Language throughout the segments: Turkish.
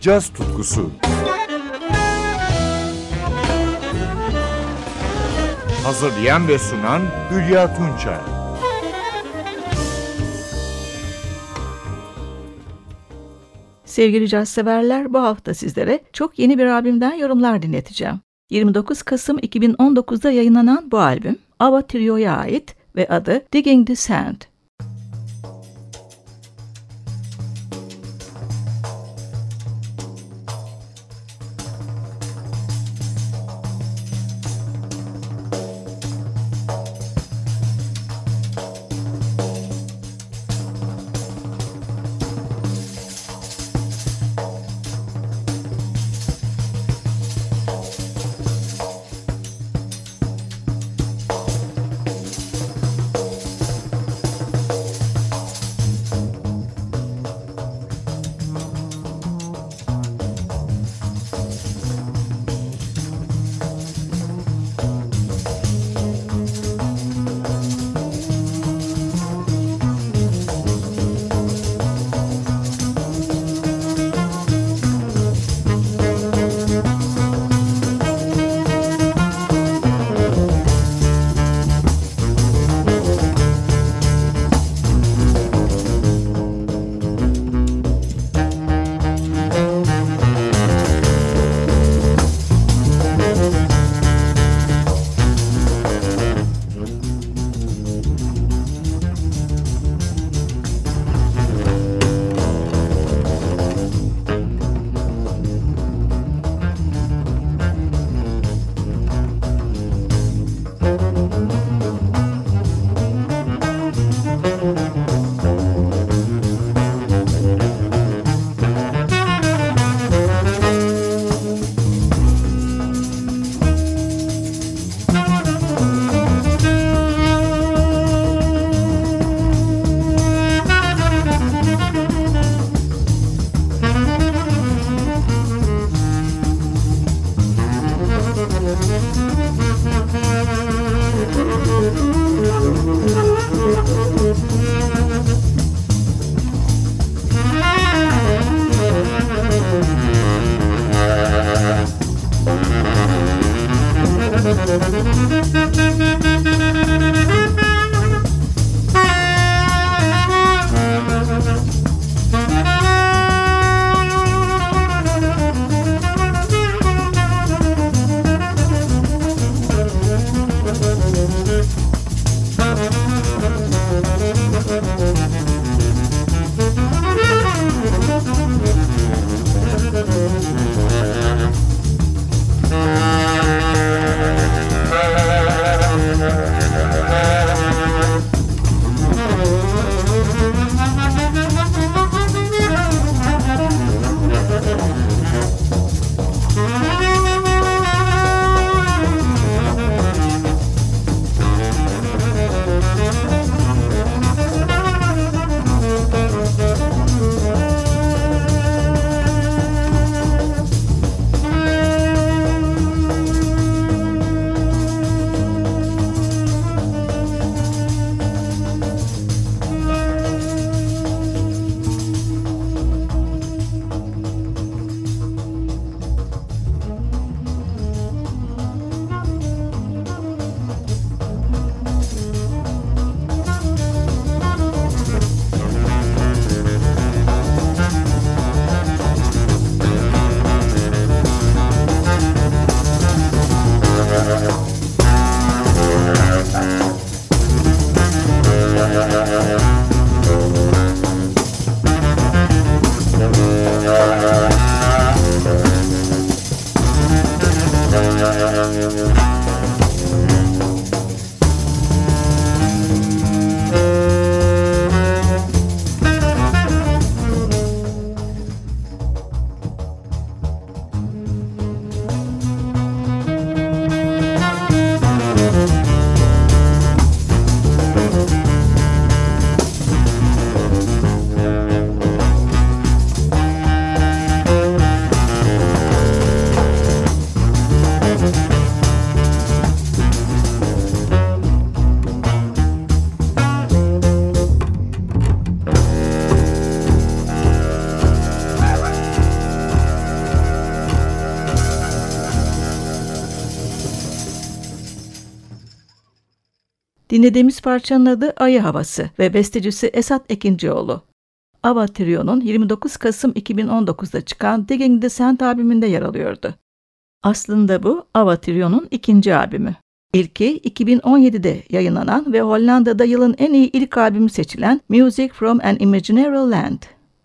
caz tutkusu. Hazırlayan ve sunan Hülya Tunçay. Sevgili caz severler bu hafta sizlere çok yeni bir albümden yorumlar dinleteceğim. 29 Kasım 2019'da yayınlanan bu albüm Ava Trio'ya ait ve adı Digging the Sand. Dinlediğimiz parçanın adı Ayı Havası ve bestecisi Esat Ekincioğlu. Ava Trio'nun 29 Kasım 2019'da çıkan Digging the Sand albümünde yer alıyordu. Aslında bu Ava Trio'nun ikinci albümü. İlki 2017'de yayınlanan ve Hollanda'da yılın en iyi ilk albümü seçilen Music from an Imaginary Land.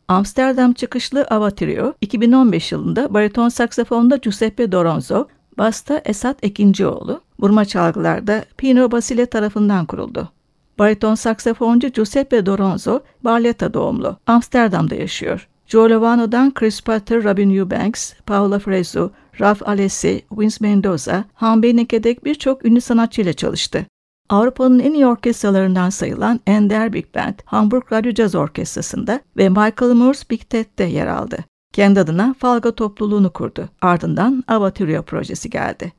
Amsterdam çıkışlı Ava Trio, 2015 yılında bariton saksafonda Giuseppe Doronzo, basta Esat Ekincioğlu, vurma çalgılarda Pino Basile tarafından kuruldu. Bariton saksafoncu Giuseppe Doronzo, Barletta doğumlu, Amsterdam'da yaşıyor. Joe Lovano'dan Chris Potter, Robin Eubanks, Paula Fresu, Ralph Alessi, Vince Mendoza, Han Benike'dek birçok ünlü sanatçıyla çalıştı. Avrupa'nın en iyi orkestralarından sayılan Ender Big Band, Hamburg Radyo Caz Orkestrası'nda ve Michael Moore's Big Ted'de yer aldı. Kendi adına Falga topluluğunu kurdu. Ardından Avatürya projesi geldi.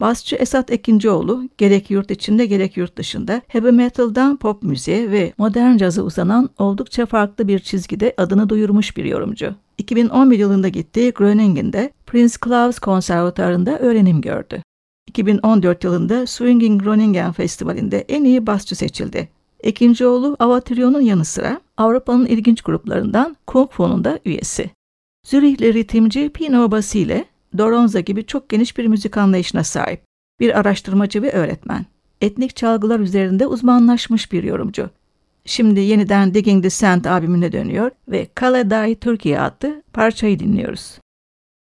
Basçı Esat Ekincioğlu gerek yurt içinde gerek yurt dışında heavy metal'dan pop müziğe ve modern caza uzanan oldukça farklı bir çizgide adını duyurmuş bir yorumcu. 2011 yılında gittiği Groningen'de Prince Claus Konservatuarı'nda öğrenim gördü. 2014 yılında Swinging Groningen Festivali'nde en iyi basçı seçildi. Ekincioğlu Avatrion'un yanı sıra Avrupa'nın ilginç gruplarından Kung Fu'nun da üyesi. Zürihli ritimci Pino Basile Doronza gibi çok geniş bir müzik anlayışına sahip. Bir araştırmacı ve öğretmen. Etnik çalgılar üzerinde uzmanlaşmış bir yorumcu. Şimdi yeniden Digging the Sand albümüne dönüyor ve Kaladai Türkiye adlı parçayı dinliyoruz.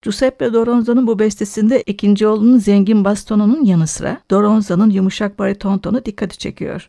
Giuseppe Doronza'nın bu bestesinde ikinci oğlunun zengin bastonunun yanı sıra Doronza'nın yumuşak bariton tonu dikkati çekiyor.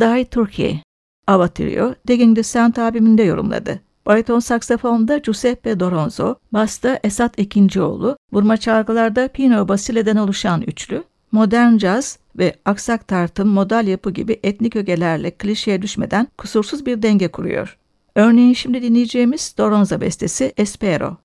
Die Turkey, Ava Trio, Digging the Sand albümünde yorumladı. Bariton saksafonda Giuseppe Doronzo, basta Esat Ekincioğlu, vurma çalgılarda Pino Basile'den oluşan üçlü, modern caz ve aksak tartım, modal yapı gibi etnik ögelerle klişeye düşmeden kusursuz bir denge kuruyor. Örneğin şimdi dinleyeceğimiz Doronzo bestesi Espero.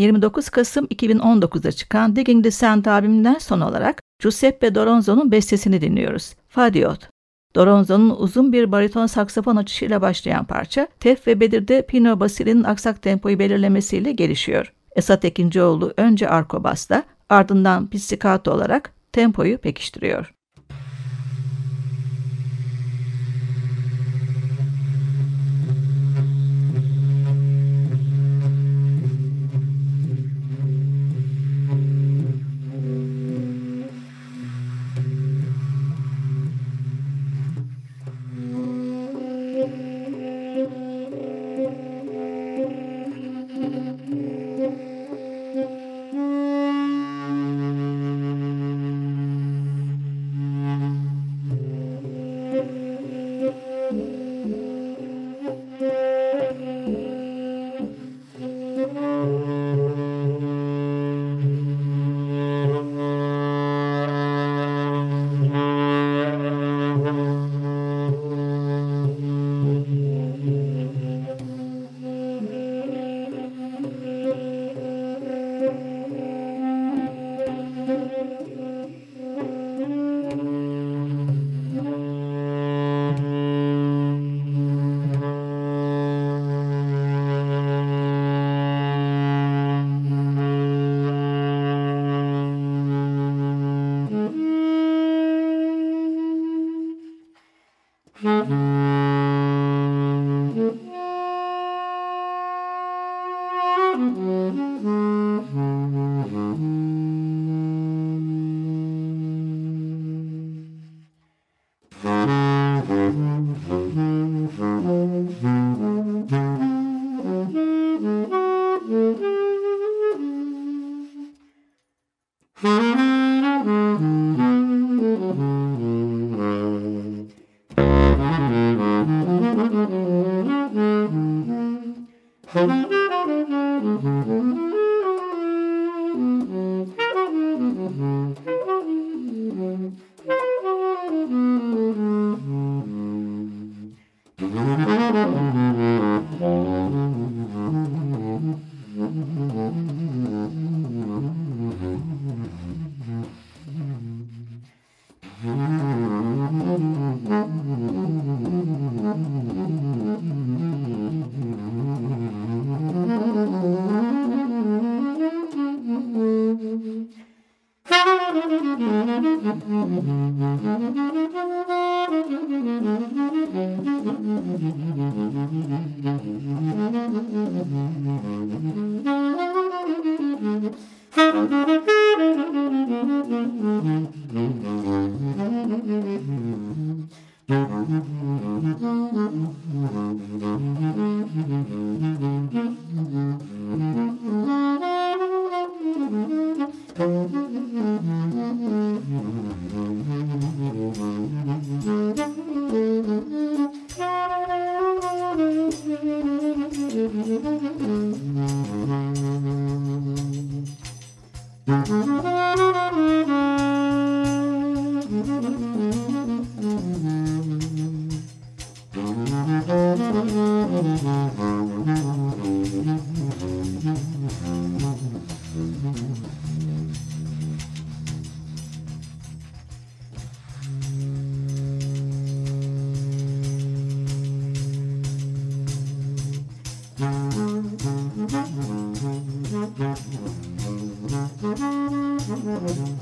29 Kasım 2019'da çıkan Digging the Sand albümünden son olarak Giuseppe Doronzo'nun bestesini dinliyoruz. Fadiot. Doronzo'nun uzun bir bariton saksafon açışıyla başlayan parça, Tef ve Bedir'de Pino Basili'nin aksak tempoyu belirlemesiyle gelişiyor. Esat Ekincioğlu önce arko basta, ardından pizzicato olarak tempoyu pekiştiriyor. Mm-hmm.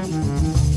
Música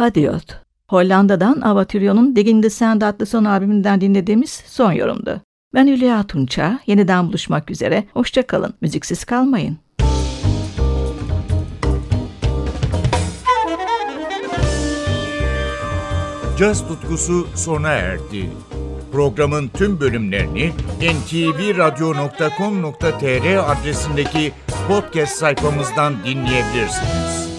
Fadiot. Hollanda'dan Avatirion'un Digging the Sand adlı son albümünden dinlediğimiz son yorumdu. Ben Hülya Tunça. Yeniden buluşmak üzere. Hoşçakalın. Müziksiz kalmayın. Caz tutkusu sona erdi. Programın tüm bölümlerini ntvradio.com.tr adresindeki podcast sayfamızdan dinleyebilirsiniz.